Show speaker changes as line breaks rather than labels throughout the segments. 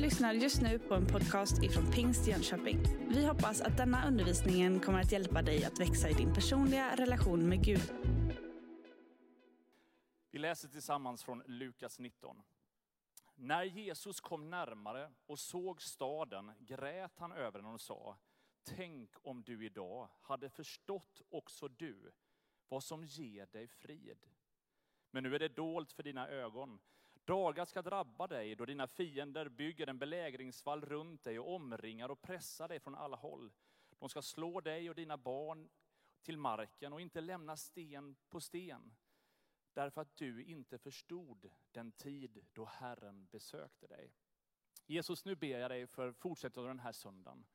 lyssnar just nu på en podcast ifrån Pingst Jönköping. Vi hoppas att denna undervisning kommer att hjälpa dig att växa i din personliga relation med Gud.
Vi läser tillsammans från Lukas 19. När Jesus kom närmare och såg staden grät han över den och sa, tänk om du idag hade förstått också du vad som ger dig frid. Men nu är det dolt för dina ögon. Dagar ska drabba dig då dina fiender bygger en belägringsvall runt dig och omringar och pressar dig från alla håll. De ska slå dig och dina barn till marken och inte lämna sten på sten. Därför att du inte förstod den tid då Herren besökte dig. Jesus, nu ber jag dig för fortsättningen av den här söndagen.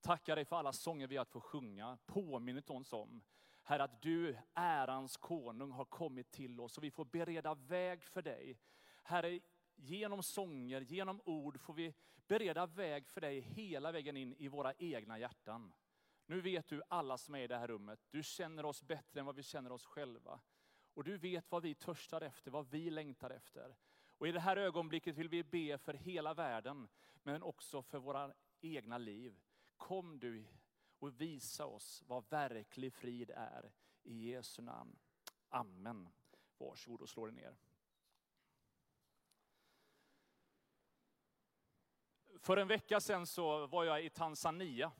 Tackar dig för alla sånger vi har att få sjunga, påminnet oss om. Herre att du, ärans konung, har kommit till oss och vi får bereda väg för dig. Herre, genom sånger, genom ord får vi bereda väg för dig hela vägen in i våra egna hjärtan. Nu vet du alla som är i det här rummet, du känner oss bättre än vad vi känner oss själva. Och du vet vad vi törstar efter, vad vi längtar efter. Och i det här ögonblicket vill vi be för hela världen, men också för våra egna liv. Kom du och visa oss vad verklig frid är. I Jesu namn. Amen. Varsågod och slå dig ner. För en vecka sedan så var jag i Tanzania.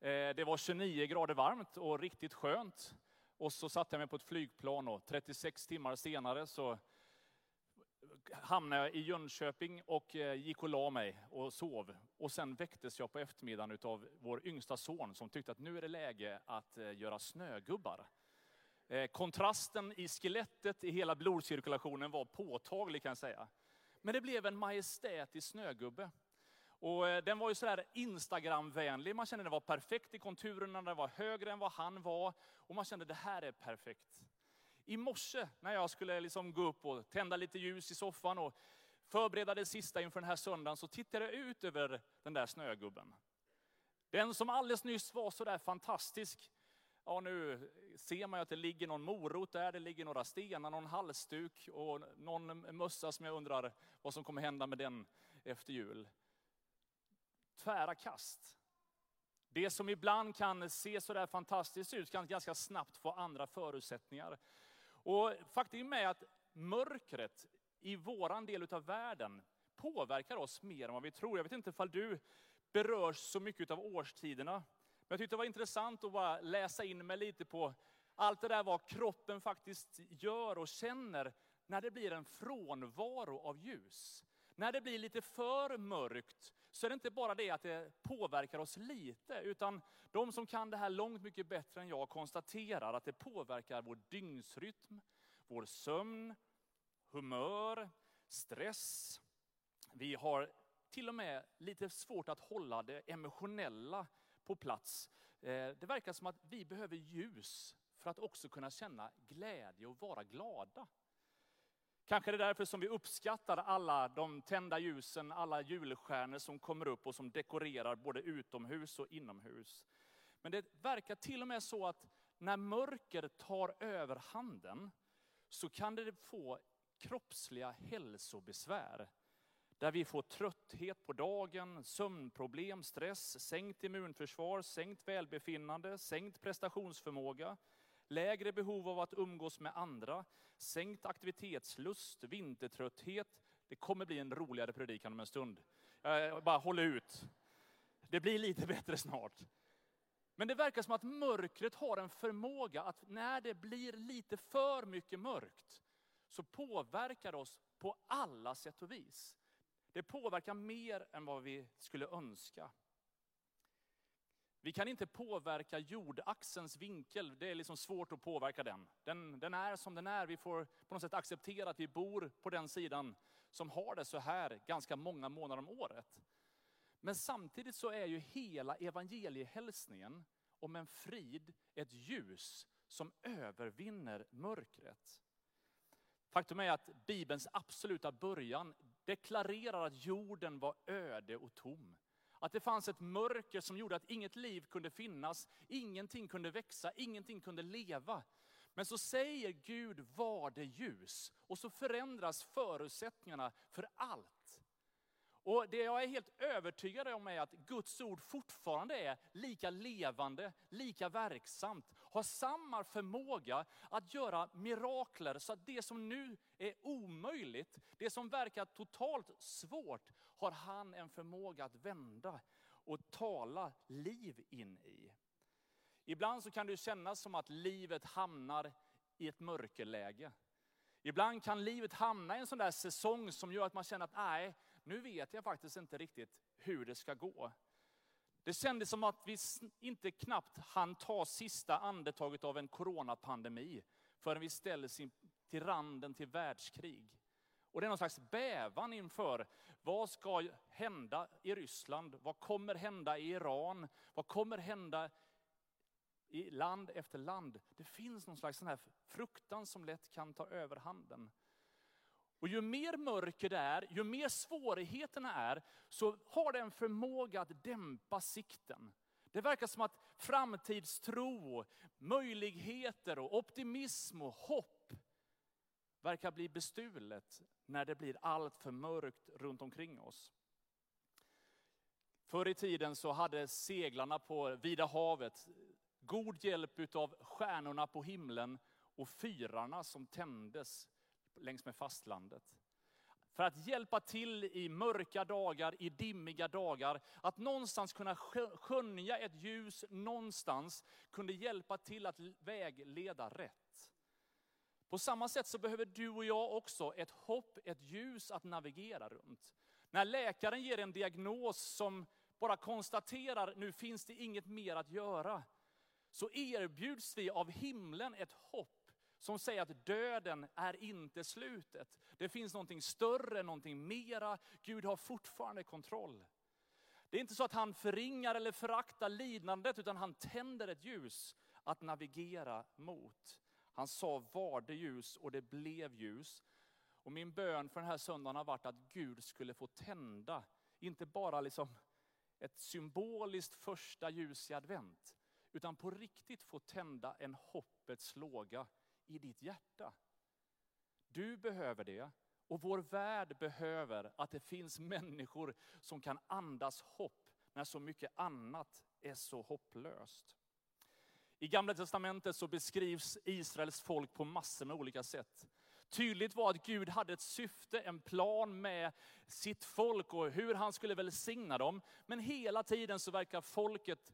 Eh, det var 29 grader varmt och riktigt skönt. Och så satte jag mig på ett flygplan och 36 timmar senare så hamnade jag i Jönköping och eh, gick och la mig och sov. Och sen väcktes jag på eftermiddagen av vår yngsta son som tyckte att nu är det läge att eh, göra snögubbar. Kontrasten i skelettet i hela blodcirkulationen var påtaglig kan jag säga. Men det blev en majestätisk snögubbe. Och eh, den var ju sådär Instagramvänlig, man kände den var perfekt i konturerna, den var högre än vad han var. Och man kände det här är perfekt. I morse när jag skulle liksom gå upp och tända lite ljus i soffan och förbereda det sista inför den här söndagen, så tittade jag ut över den där snögubben. Den som alldeles nyss var sådär fantastisk, ja nu ser man ju att det ligger någon morot där, det ligger några stenar, någon halsduk och någon mössa som jag undrar vad som kommer hända med den efter jul tvära kast. Det som ibland kan se sådär fantastiskt ut kan ganska snabbt få andra förutsättningar. Och faktum är att mörkret i våran del av världen påverkar oss mer än vad vi tror. Jag vet inte ifall du berörs så mycket av årstiderna. Men jag tyckte det var intressant att bara läsa in mig lite på allt det där vad kroppen faktiskt gör och känner när det blir en frånvaro av ljus. När det blir lite för mörkt så är det inte bara det att det påverkar oss lite, utan de som kan det här långt mycket bättre än jag konstaterar att det påverkar vår dygnsrytm, vår sömn, humör, stress. Vi har till och med lite svårt att hålla det emotionella på plats. Eh, det verkar som att vi behöver ljus för att också kunna känna glädje och vara glada. Kanske är det därför som vi uppskattar alla de tända ljusen, alla julstjärnor som kommer upp och som dekorerar både utomhus och inomhus. Men det verkar till och med så att när mörker tar över handen, så kan det få kroppsliga hälsobesvär. Där vi får trötthet på dagen, sömnproblem, stress, sänkt immunförsvar, sänkt välbefinnande, sänkt prestationsförmåga lägre behov av att umgås med andra, sänkt aktivitetslust, vintertrötthet. Det kommer bli en roligare predikan om en stund. Jag bara håller ut. Det blir lite bättre snart. Men det verkar som att mörkret har en förmåga att när det blir lite för mycket mörkt, så påverkar det oss på alla sätt och vis. Det påverkar mer än vad vi skulle önska. Vi kan inte påverka jordaxelns vinkel, det är liksom svårt att påverka den. den. Den är som den är, vi får på något sätt acceptera att vi bor på den sidan som har det så här ganska många månader om året. Men samtidigt så är ju hela evangeliehälsningen om en frid ett ljus som övervinner mörkret. Faktum är att Bibelns absoluta början deklarerar att jorden var öde och tom. Att det fanns ett mörker som gjorde att inget liv kunde finnas, ingenting kunde växa, ingenting kunde leva. Men så säger Gud, var det ljus? Och så förändras förutsättningarna för allt. Och det jag är helt övertygad om är att Guds ord fortfarande är lika levande, lika verksamt. Har samma förmåga att göra mirakler så att det som nu är omöjligt, det som verkar totalt svårt, har han en förmåga att vända och tala liv in i. Ibland så kan det kännas som att livet hamnar i ett mörkerläge. Ibland kan livet hamna i en sån där säsong som gör att man känner att nej, nu vet jag faktiskt inte riktigt hur det ska gå. Det kändes som att vi inte knappt hann ta sista andetaget av en coronapandemi förrän vi ställdes till randen till världskrig. Och det är någon slags bävan inför vad ska hända i Ryssland? Vad kommer hända i Iran? Vad kommer hända i land efter land? Det finns någon slags sån här fruktan som lätt kan ta överhanden. Och ju mer mörker det är, ju mer svårigheterna är, så har det en förmåga att dämpa sikten. Det verkar som att framtidstro, möjligheter och optimism och hopp verkar bli bestulet när det blir allt för mörkt runt omkring oss. Förr i tiden så hade seglarna på vida havet god hjälp av stjärnorna på himlen och fyrarna som tändes längs med fastlandet. För att hjälpa till i mörka dagar, i dimmiga dagar. Att någonstans kunna skönja ett ljus någonstans kunde hjälpa till att vägleda rätt. På samma sätt så behöver du och jag också ett hopp, ett ljus att navigera runt. När läkaren ger en diagnos som bara konstaterar, nu finns det inget mer att göra. Så erbjuds vi av himlen ett hopp som säger att döden är inte slutet. Det finns någonting större, någonting mera. Gud har fortfarande kontroll. Det är inte så att han förringar eller föraktar lidandet, utan han tänder ett ljus att navigera mot. Han sa var det ljus och det blev ljus. Och min bön för den här söndagen har varit att Gud skulle få tända, inte bara liksom ett symboliskt första ljus i advent, utan på riktigt få tända en hoppets låga i ditt hjärta. Du behöver det och vår värld behöver att det finns människor som kan andas hopp när så mycket annat är så hopplöst. I Gamla Testamentet så beskrivs Israels folk på massor med olika sätt. Tydligt var att Gud hade ett syfte, en plan med sitt folk och hur han skulle välsigna dem. Men hela tiden så verkar folket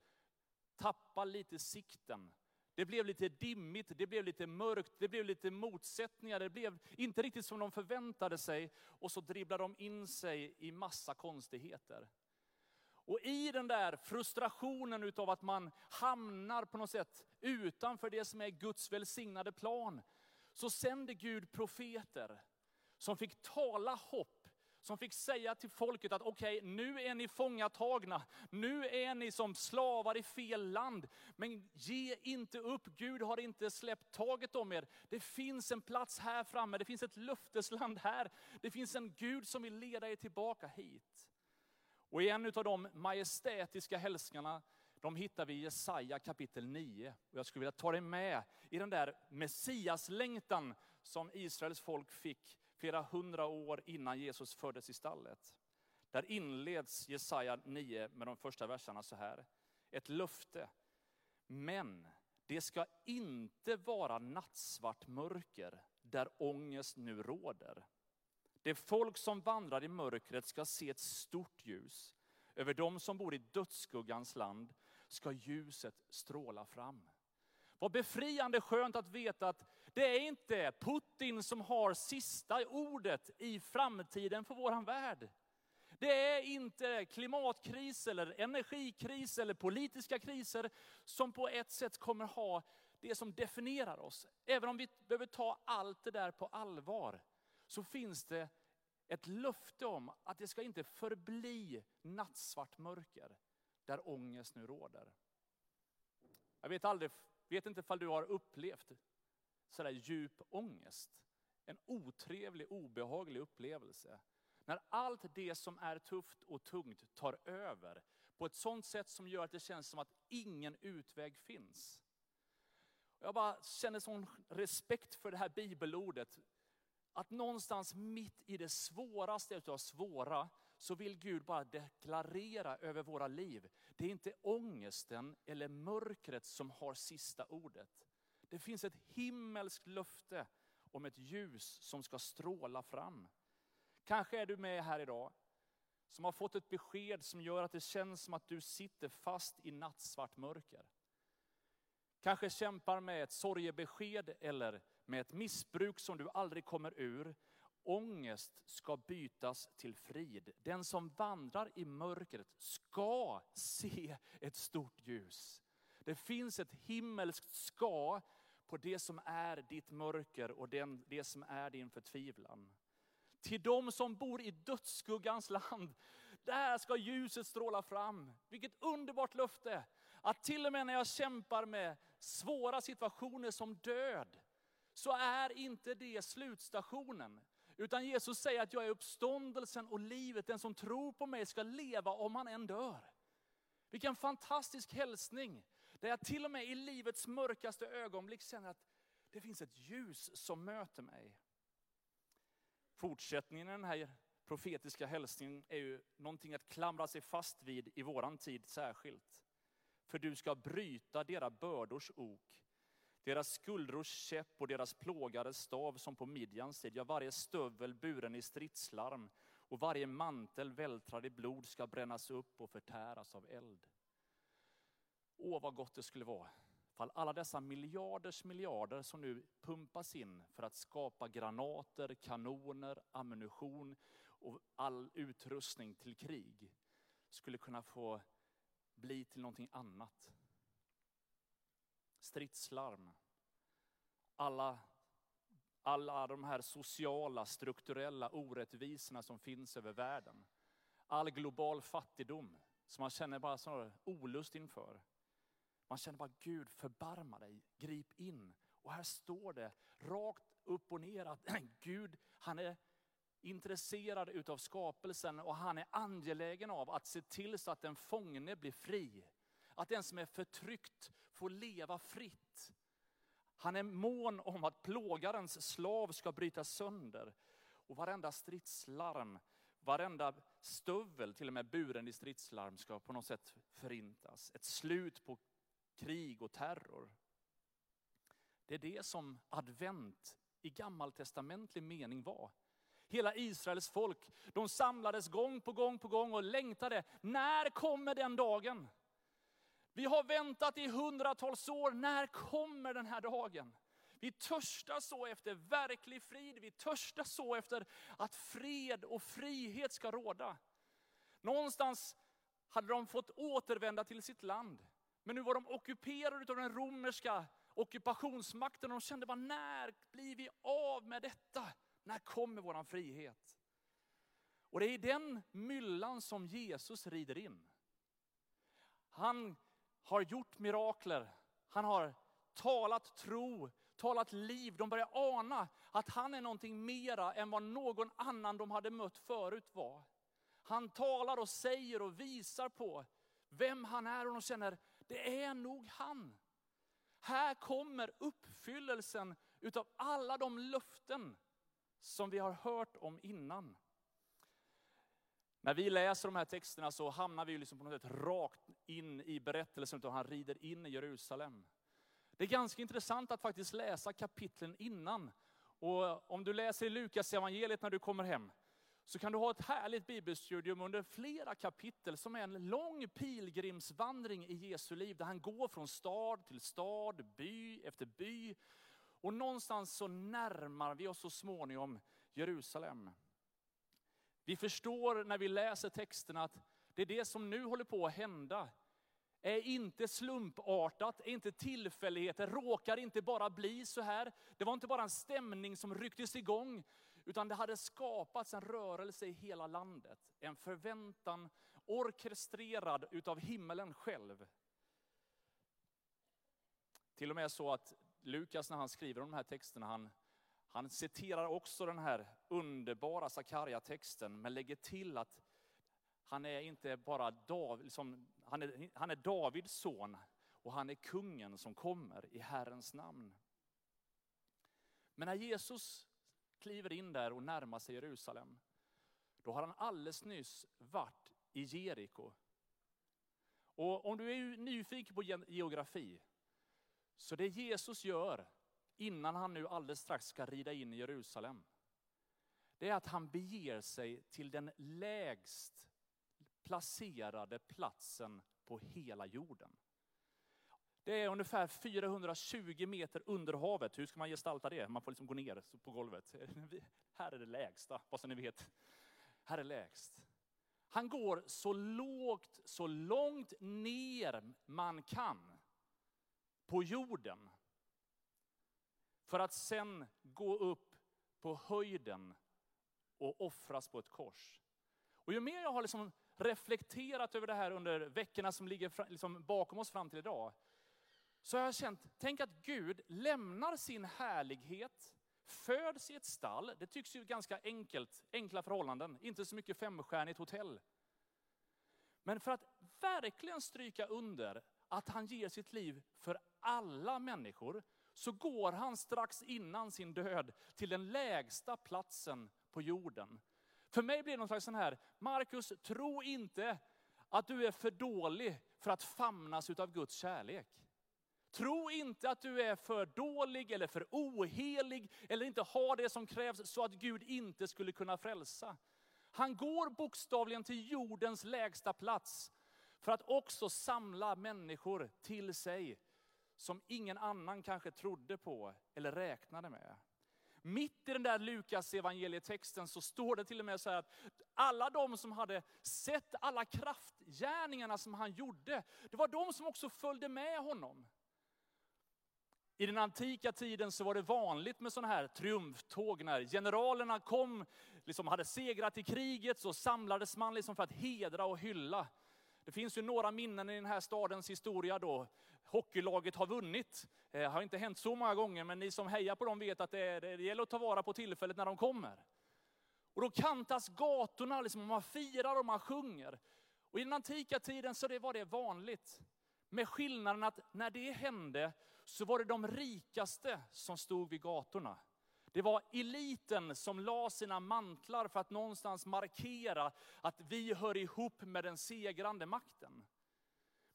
tappa lite sikten det blev lite dimmigt, det blev lite mörkt, det blev lite motsättningar, det blev inte riktigt som de förväntade sig. Och så dribblar de in sig i massa konstigheter. Och i den där frustrationen utav att man hamnar på något sätt utanför det som är Guds välsignade plan, så sände Gud profeter som fick tala hopp som fick säga till folket att okej, okay, nu är ni fångatagna. Nu är ni som slavar i fel land. Men ge inte upp, Gud har inte släppt taget om er. Det finns en plats här framme, det finns ett löftesland här. Det finns en Gud som vill leda er tillbaka hit. Och i en av de majestätiska hälsningarna, de hittar vi i Jesaja kapitel 9. Och jag skulle vilja ta dig med i den där Messiaslängtan som Israels folk fick flera hundra år innan Jesus föddes i stallet. Där inleds Jesaja 9 med de första verserna så här. Ett löfte. Men det ska inte vara nattsvart mörker där ångest nu råder. Det folk som vandrar i mörkret ska se ett stort ljus. Över dem som bor i dödsskuggans land ska ljuset stråla fram. Vad befriande skönt att veta att det är inte Putin som har sista ordet i framtiden för våran värld. Det är inte klimatkris eller energikris eller politiska kriser som på ett sätt kommer ha det som definierar oss. Även om vi behöver ta allt det där på allvar, så finns det ett löfte om att det ska inte förbli nattsvart mörker där ångest nu råder. Jag vet aldrig Vet inte ifall du har upplevt sådär djup ångest. En otrevlig, obehaglig upplevelse. När allt det som är tufft och tungt tar över på ett sånt sätt som gör att det känns som att ingen utväg finns. Jag bara känner sån respekt för det här bibelordet. Att någonstans mitt i det svåraste utav svåra, så vill Gud bara deklarera över våra liv. Det är inte ångesten eller mörkret som har sista ordet. Det finns ett himmelskt löfte om ett ljus som ska stråla fram. Kanske är du med här idag som har fått ett besked som gör att det känns som att du sitter fast i nattsvart mörker. Kanske kämpar med ett sorgebesked eller med ett missbruk som du aldrig kommer ur. Ångest ska bytas till frid. Den som vandrar i mörkret ska se ett stort ljus. Det finns ett himmelskt ska på det som är ditt mörker och det som är din förtvivlan. Till de som bor i dödsskuggans land, där ska ljuset stråla fram. Vilket underbart löfte! Att till och med när jag kämpar med svåra situationer som död, så är inte det slutstationen. Utan Jesus säger att jag är uppståndelsen och livet. Den som tror på mig ska leva om han än dör. Vilken fantastisk hälsning. Där jag till och med i livets mörkaste ögonblick känner att det finns ett ljus som möter mig. Fortsättningen i den här profetiska hälsningen är ju någonting att klamra sig fast vid i våran tid särskilt. För du ska bryta deras bördors ok, deras skuldrors käpp och deras plågares stav som på Midjans tid. Ja, varje stövel buren i stridslarm och varje mantel vältrad i blod ska brännas upp och förtäras av eld. Åh, vad gott det skulle vara fall alla dessa miljarders miljarder som nu pumpas in för att skapa granater, kanoner, ammunition och all utrustning till krig skulle kunna få bli till någonting annat. Stridslarm. Alla, alla de här sociala, strukturella orättvisorna som finns över världen. All global fattigdom som man känner bara sån olust inför. Man känner bara, Gud förbarma dig, grip in. Och här står det rakt upp och ner att Gud, han är intresserad utav skapelsen och han är angelägen av att se till så att den fångne blir fri. Att den som är förtryckt får leva fritt. Han är mån om att plågarens slav ska brytas sönder. Och varenda stridslarm, varenda stövel, till och med buren i stridslarm, ska på något sätt förintas. Ett slut på krig och terror. Det är det som advent i gammaltestamentlig mening var. Hela Israels folk, de samlades gång på gång på gång och längtade. När kommer den dagen? Vi har väntat i hundratals år, när kommer den här dagen? Vi törstar så efter verklig frid, vi törstar så efter att fred och frihet ska råda. Någonstans hade de fått återvända till sitt land. Men nu var de ockuperade av den romerska ockupationsmakten. Och de kände bara, när blir vi av med detta? När kommer vår frihet? Och det är i den myllan som Jesus rider in. Han har gjort mirakler. Han har talat tro, talat liv. De börjar ana att han är någonting mera än vad någon annan de hade mött förut var. Han talar och säger och visar på vem han är och de känner, det är nog han. Här kommer uppfyllelsen utav alla de löften som vi har hört om innan. När vi läser de här texterna så hamnar vi liksom på något sätt rakt in i berättelsen om han rider in i Jerusalem. Det är ganska intressant att faktiskt läsa kapitlen innan. Och om du läser i Lukas evangeliet när du kommer hem, så kan du ha ett härligt bibelstudium under flera kapitel som är en lång pilgrimsvandring i Jesu liv. Där han går från stad till stad, by efter by. Och någonstans så närmar vi oss så småningom Jerusalem. Vi förstår när vi läser texterna att det är det som nu håller på att hända är inte slumpartat, är inte tillfälligheter, råkar inte bara bli så här. Det var inte bara en stämning som rycktes igång, utan det hade skapats en rörelse i hela landet. En förväntan orkestrerad utav himmelen själv. Till och med så att Lukas när han skriver de här texterna, han, han citerar också den här underbara Sakarja-texten, men lägger till att han är inte bara David, liksom, han, är, han är Davids son och han är kungen som kommer i Herrens namn. Men när Jesus kliver in där och närmar sig Jerusalem, Då har han alldeles nyss varit i Jeriko. Och om du är nyfiken på geografi, så det Jesus gör innan han nu alldeles strax ska rida in i Jerusalem, det är att han beger sig till den lägst placerade platsen på hela jorden. Det är ungefär 420 meter under havet. Hur ska man gestalta det? Man får liksom gå ner på golvet. Här är det lägsta, bara så ni vet. Här är lägst. Han går så lågt, så långt ner man kan på jorden. För att sen gå upp på höjden och offras på ett kors. Och ju mer jag har liksom reflekterat över det här under veckorna som ligger liksom bakom oss fram till idag, så har jag känt, tänk att Gud lämnar sin härlighet, föds i ett stall. Det tycks ju ganska enkelt, enkla förhållanden, inte så mycket femstjärnigt hotell. Men för att verkligen stryka under att han ger sitt liv för alla människor, så går han strax innan sin död till den lägsta platsen på jorden. För mig blir det någon slags sån här, Markus, tro inte att du är för dålig för att famnas av Guds kärlek. Tro inte att du är för dålig eller för ohelig eller inte har det som krävs så att Gud inte skulle kunna frälsa. Han går bokstavligen till jordens lägsta plats för att också samla människor till sig som ingen annan kanske trodde på eller räknade med. Mitt i den där Lukas evangelietexten så står det till och med så här att alla de som hade sett alla kraftgärningarna som han gjorde, det var de som också följde med honom. I den antika tiden så var det vanligt med sådana här triumftåg. När generalerna kom, liksom hade segrat i kriget, så samlades man liksom för att hedra och hylla. Det finns ju några minnen i den här stadens historia då hockeylaget har vunnit. Det har inte hänt så många gånger, men ni som hejar på dem vet att det, är, det gäller att ta vara på tillfället när de kommer. Och då kantas gatorna, liksom, man firar och man sjunger. Och I den antika tiden så det var det vanligt. Med skillnaden att när det hände så var det de rikaste som stod vid gatorna. Det var eliten som la sina mantlar för att någonstans markera att vi hör ihop med den segrande makten.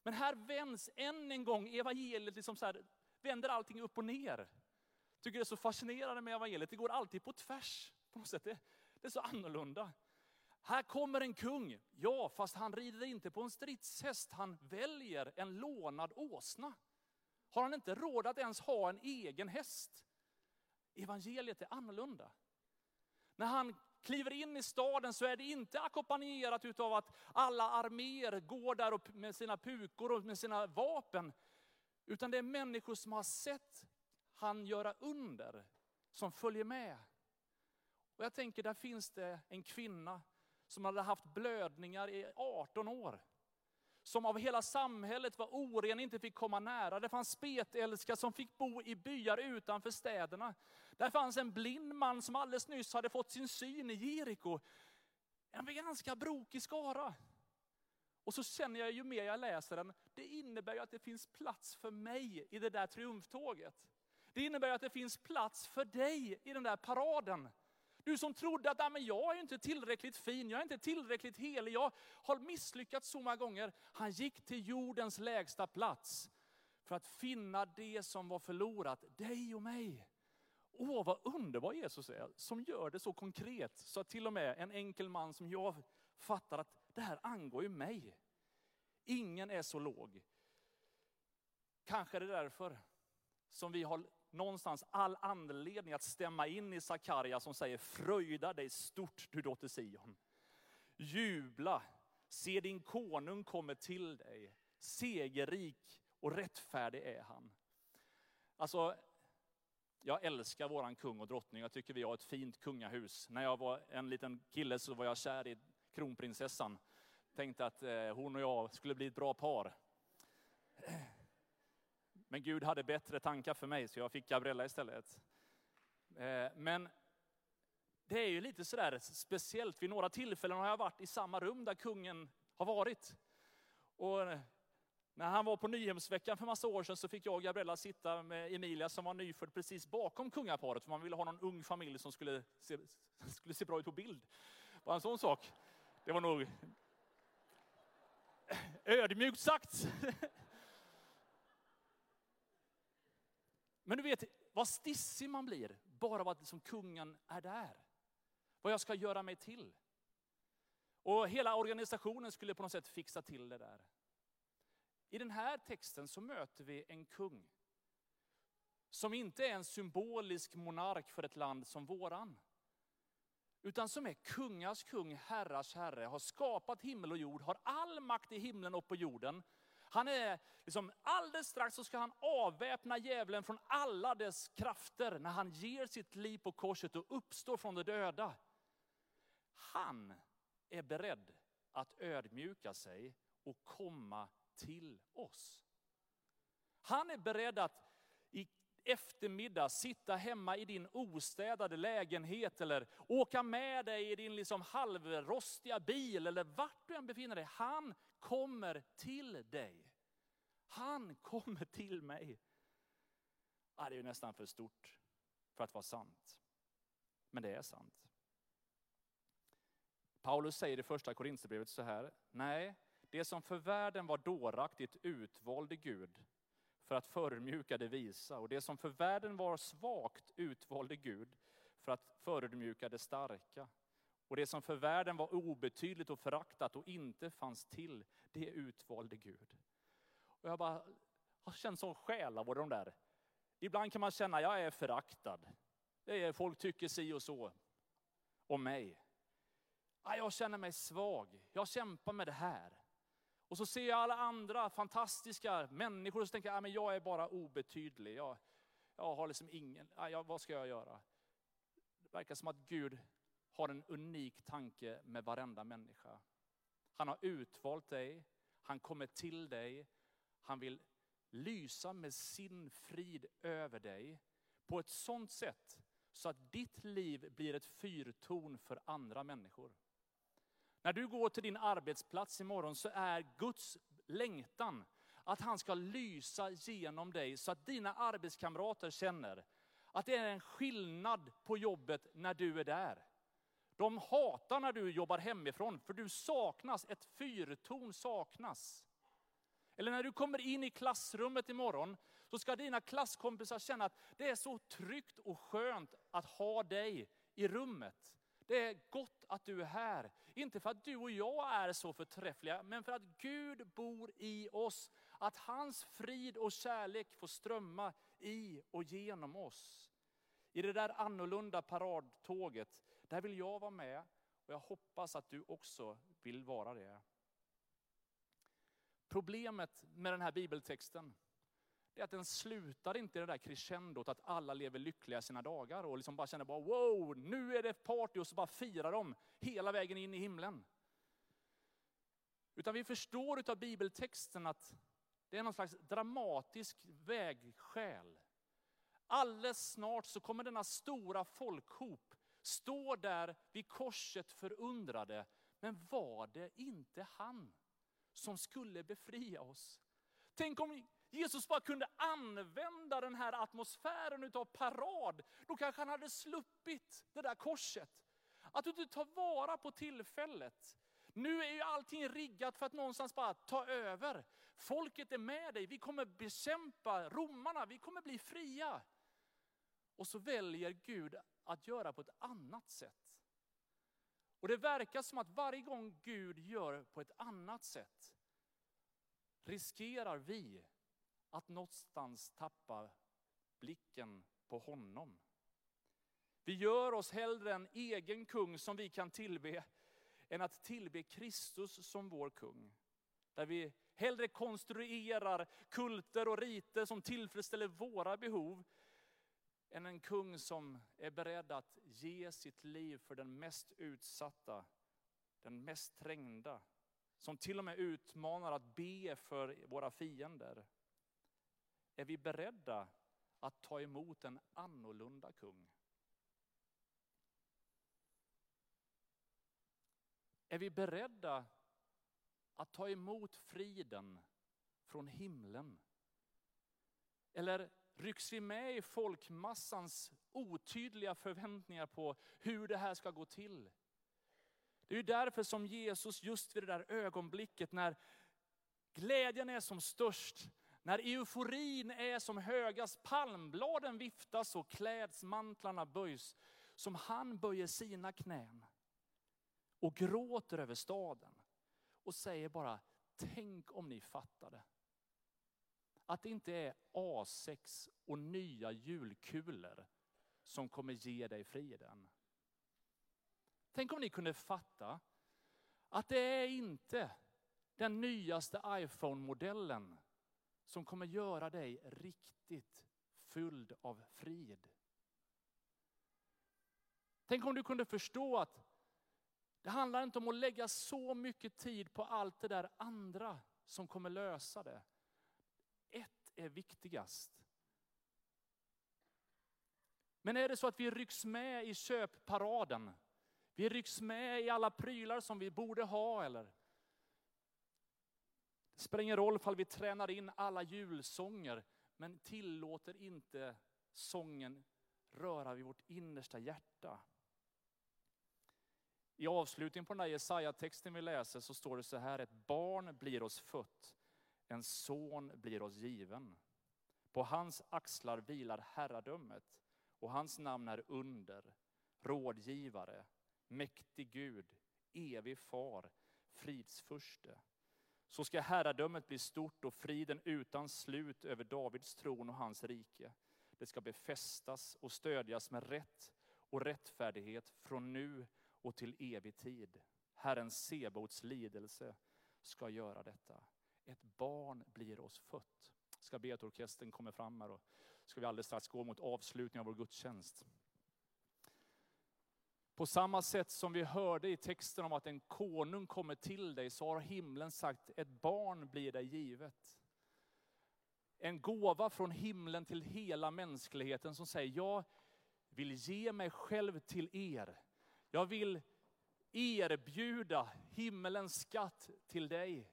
Men här vänds än en gång evangeliet, liksom så här, vänder allting upp och ner. Tycker det är så fascinerande med evangeliet, det går alltid på tvärs. På något sätt. Det, det är så annorlunda. Här kommer en kung, ja fast han rider inte på en stridshäst, han väljer en lånad åsna. Har han inte råd att ens ha en egen häst? Evangeliet är annorlunda. När han kliver in i staden så är det inte ackompanjerat av att alla arméer går där med sina pukor och med sina vapen. Utan det är människor som har sett han göra under, som följer med. Och jag tänker, där finns det en kvinna som hade haft blödningar i 18 år som av hela samhället var oren, inte fick komma nära. Det fanns spetälska som fick bo i byar utanför städerna. Där fanns en blind man som alldeles nyss hade fått sin syn i Jeriko. En ganska brokig skara. Och så känner jag ju mer jag läser den, det innebär ju att det finns plats för mig i det där triumftåget. Det innebär ju att det finns plats för dig i den där paraden. Du som trodde att ah, men jag är inte tillräckligt fin, jag är inte tillräckligt helig, jag har misslyckats så många gånger. Han gick till jordens lägsta plats för att finna det som var förlorat, dig och mig. Åh, vad underbar Jesus är, som gör det så konkret, så att till och med en enkel man som jag fattar att det här angår ju mig. Ingen är så låg. Kanske är det därför som vi har någonstans all anledning att stämma in i Sakarja som säger, fröjda dig stort du dotter Sion. Jubla, se din konung kommer till dig. Segerrik och rättfärdig är han. Alltså, jag älskar våran kung och drottning. Jag tycker vi har ett fint kungahus. När jag var en liten kille så var jag kär i kronprinsessan. Tänkte att eh, hon och jag skulle bli ett bra par. Men Gud hade bättre tankar för mig så jag fick Gabriella istället. Eh, men det är ju lite sådär speciellt. Vid några tillfällen har jag varit i samma rum där kungen har varit. Och när han var på Nyhemsveckan för massa år sedan så fick jag och Gabriella sitta med Emilia som var nyfödd precis bakom kungaparet. För man ville ha någon ung familj som skulle se, skulle se bra ut på bild. Bara en sån sak. Det var nog ödmjukt sagt. Men du vet, vad stissig man blir bara av att liksom kungen är där. Vad jag ska göra mig till. Och hela organisationen skulle på något sätt fixa till det där. I den här texten så möter vi en kung. Som inte är en symbolisk monark för ett land som våran. Utan som är kungars kung, herrars herre, har skapat himmel och jord, har all makt i himlen och på jorden. Han är liksom, alldeles strax så ska han avväpna djävulen från alla dess krafter när han ger sitt liv på korset och uppstår från de döda. Han är beredd att ödmjuka sig och komma till oss. Han är beredd att i eftermiddag sitta hemma i din ostädade lägenhet eller åka med dig i din liksom halvrostiga bil eller vart du än befinner dig. Han kommer till dig. Han kommer till mig. Ja, det är ju nästan för stort för att vara sant. Men det är sant. Paulus säger i första Korinthierbrevet så här, nej, det som för världen var dåraktigt utvalde Gud för att förmjuka det visa. Och det som för världen var svagt utvalde Gud för att förmjuka det starka. Och det som för världen var obetydligt och föraktat och inte fanns till, det utvalde Gud. Och jag bara har känt sån själavård de där. Ibland kan man känna, jag är föraktad. folk tycker si och så om mig. Jag känner mig svag, jag kämpar med det här. Och så ser jag alla andra fantastiska människor och så tänker jag, ah, men jag är bara obetydlig. Jag, jag har liksom ingen, ah, jag, vad ska jag göra? Det verkar som att Gud har en unik tanke med varenda människa. Han har utvalt dig, han kommer till dig, han vill lysa med sin frid över dig på ett sånt sätt så att ditt liv blir ett fyrtorn för andra människor. När du går till din arbetsplats imorgon så är Guds längtan att han ska lysa genom dig så att dina arbetskamrater känner att det är en skillnad på jobbet när du är där. De hatar när du jobbar hemifrån för du saknas, ett fyrtorn saknas. Eller när du kommer in i klassrummet imorgon så ska dina klasskompisar känna att det är så tryggt och skönt att ha dig i rummet. Det är gott att du är här. Inte för att du och jag är så förträffliga, men för att Gud bor i oss. Att hans frid och kärlek får strömma i och genom oss. I det där annorlunda paradtåget, där vill jag vara med och jag hoppas att du också vill vara det. Problemet med den här bibeltexten, det är att den slutar inte i det där crescendot att alla lever lyckliga sina dagar och liksom bara känner bara wow, nu är det party och så bara firar de hela vägen in i himlen. Utan vi förstår av bibeltexten att det är någon slags dramatisk vägskäl. Alldeles snart så kommer denna stora folkhop stå där vid korset förundrade. Men var det inte han som skulle befria oss? Tänk om Jesus bara kunde använda den här atmosfären utav parad, då kanske han hade sluppit det där korset. Att du inte tar vara på tillfället. Nu är ju allting riggat för att någonstans bara ta över. Folket är med dig, vi kommer bekämpa romarna, vi kommer bli fria. Och så väljer Gud att göra på ett annat sätt. Och det verkar som att varje gång Gud gör på ett annat sätt, riskerar vi att någonstans tappa blicken på honom. Vi gör oss hellre en egen kung som vi kan tillbe, än att tillbe Kristus som vår kung. Där vi hellre konstruerar kulter och riter som tillfredsställer våra behov, än en kung som är beredd att ge sitt liv för den mest utsatta, den mest trängda. Som till och med utmanar att be för våra fiender. Är vi beredda att ta emot en annorlunda kung? Är vi beredda att ta emot friden från himlen? Eller rycks vi med i folkmassans otydliga förväntningar på hur det här ska gå till? Det är ju därför som Jesus just vid det där ögonblicket när glädjen är som störst, när euforin är som högast, palmbladen viftas och klädsmantlarna böjs, som han böjer sina knän och gråter över staden och säger bara, tänk om ni fattade. Att det inte är A6 och nya julkulor som kommer ge dig friden. Tänk om ni kunde fatta att det är inte den nyaste iPhone-modellen som kommer göra dig riktigt fylld av frid. Tänk om du kunde förstå att det handlar inte om att lägga så mycket tid på allt det där andra som kommer lösa det. Ett är viktigast. Men är det så att vi rycks med i köpparaden, vi rycks med i alla prylar som vi borde ha eller det spelar ingen roll ifall vi tränar in alla julsånger, men tillåter inte sången röra vid vårt innersta hjärta. I avslutningen på den här Jesaja-texten vi läser så står det så här, ett barn blir oss fött, en son blir oss given. På hans axlar vilar herradömet och hans namn är under, rådgivare, mäktig Gud, evig far, fridsförste. Så ska herradömet bli stort och friden utan slut över Davids tron och hans rike. Det ska befästas och stödjas med rätt och rättfärdighet från nu och till evig tid. Herren Sebaots lidelse ska göra detta. Ett barn blir oss fött. Ska be att orkestern kommer fram här och ska vi alldeles strax gå mot avslutningen av vår gudstjänst. På samma sätt som vi hörde i texten om att en konung kommer till dig, så har himlen sagt, ett barn blir dig givet. En gåva från himlen till hela mänskligheten som säger, jag vill ge mig själv till er. Jag vill erbjuda himmelens skatt till dig.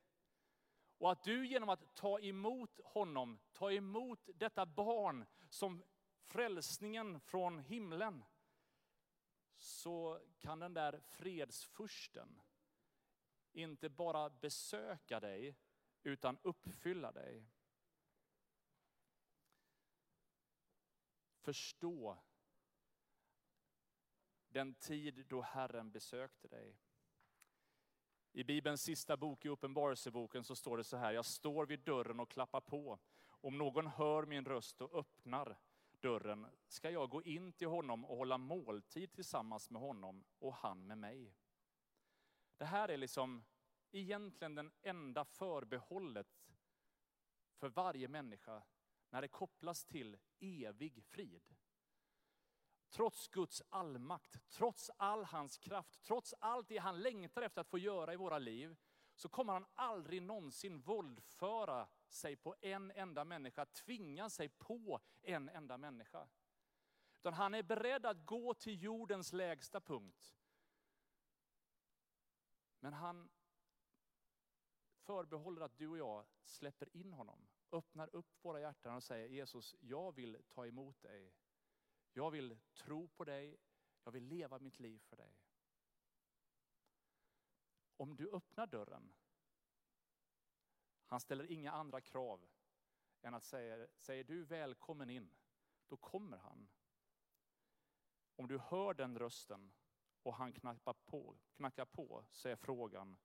Och att du genom att ta emot honom, ta emot detta barn som frälsningen från himlen, så kan den där fredsfursten inte bara besöka dig, utan uppfylla dig. Förstå den tid då Herren besökte dig. I Bibelns sista bok, i Uppenbarelseboken, så står det så här, jag står vid dörren och klappar på. Om någon hör min röst och öppnar dörren ska jag gå in till honom och hålla måltid tillsammans med honom och han med mig. Det här är liksom egentligen den enda förbehållet för varje människa när det kopplas till evig frid. Trots Guds allmakt, trots all hans kraft, trots allt det han längtar efter att få göra i våra liv, så kommer han aldrig någonsin våldföra sig på en enda människa, tvinga sig på en enda människa. Utan han är beredd att gå till jordens lägsta punkt. Men han förbehåller att du och jag släpper in honom, öppnar upp våra hjärtan och säger Jesus, jag vill ta emot dig. Jag vill tro på dig, jag vill leva mitt liv för dig. Om du öppnar dörren, han ställer inga andra krav än att säga, säger du välkommen in, då kommer han. Om du hör den rösten och han knackar på, knackar på så är frågan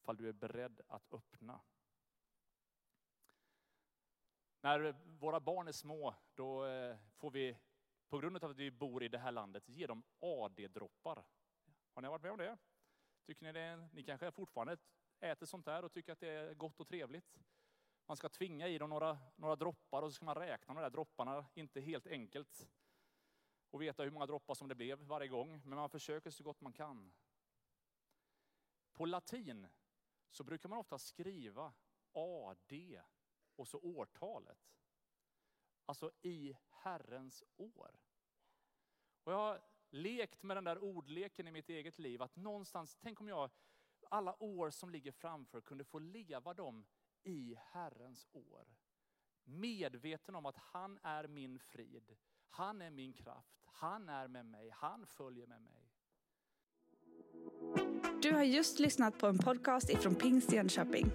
ifall du är beredd att öppna. När våra barn är små, då eh, får vi, på grund av att vi bor i det här landet, ge dem AD-droppar. Har ni varit med om det? Tycker ni det? Ni kanske fortfarande äter sånt där och tycker att det är gott och trevligt. Man ska tvinga i dem några, några droppar och så ska man räkna de där dropparna. Inte helt enkelt Och veta hur många droppar som det blev varje gång, men man försöker så gott man kan. På latin så brukar man ofta skriva AD och så årtalet. Alltså i Herrens år. Och jag har lekt med den där ordleken i mitt eget liv, att någonstans, tänk om jag alla år som ligger framför kunde få leva dem i Herrens år. Medveten om att han är min frid, han är min kraft, han är med mig, han följer med mig.
Du har just lyssnat på en podcast ifrån Pingst Jönköping.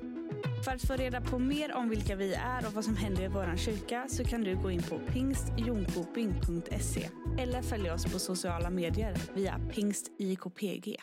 För att få reda på mer om vilka vi är och vad som händer i vår kyrka så kan du gå in på pingstjonkoping.se eller följa oss på sociala medier via pingstjkpg.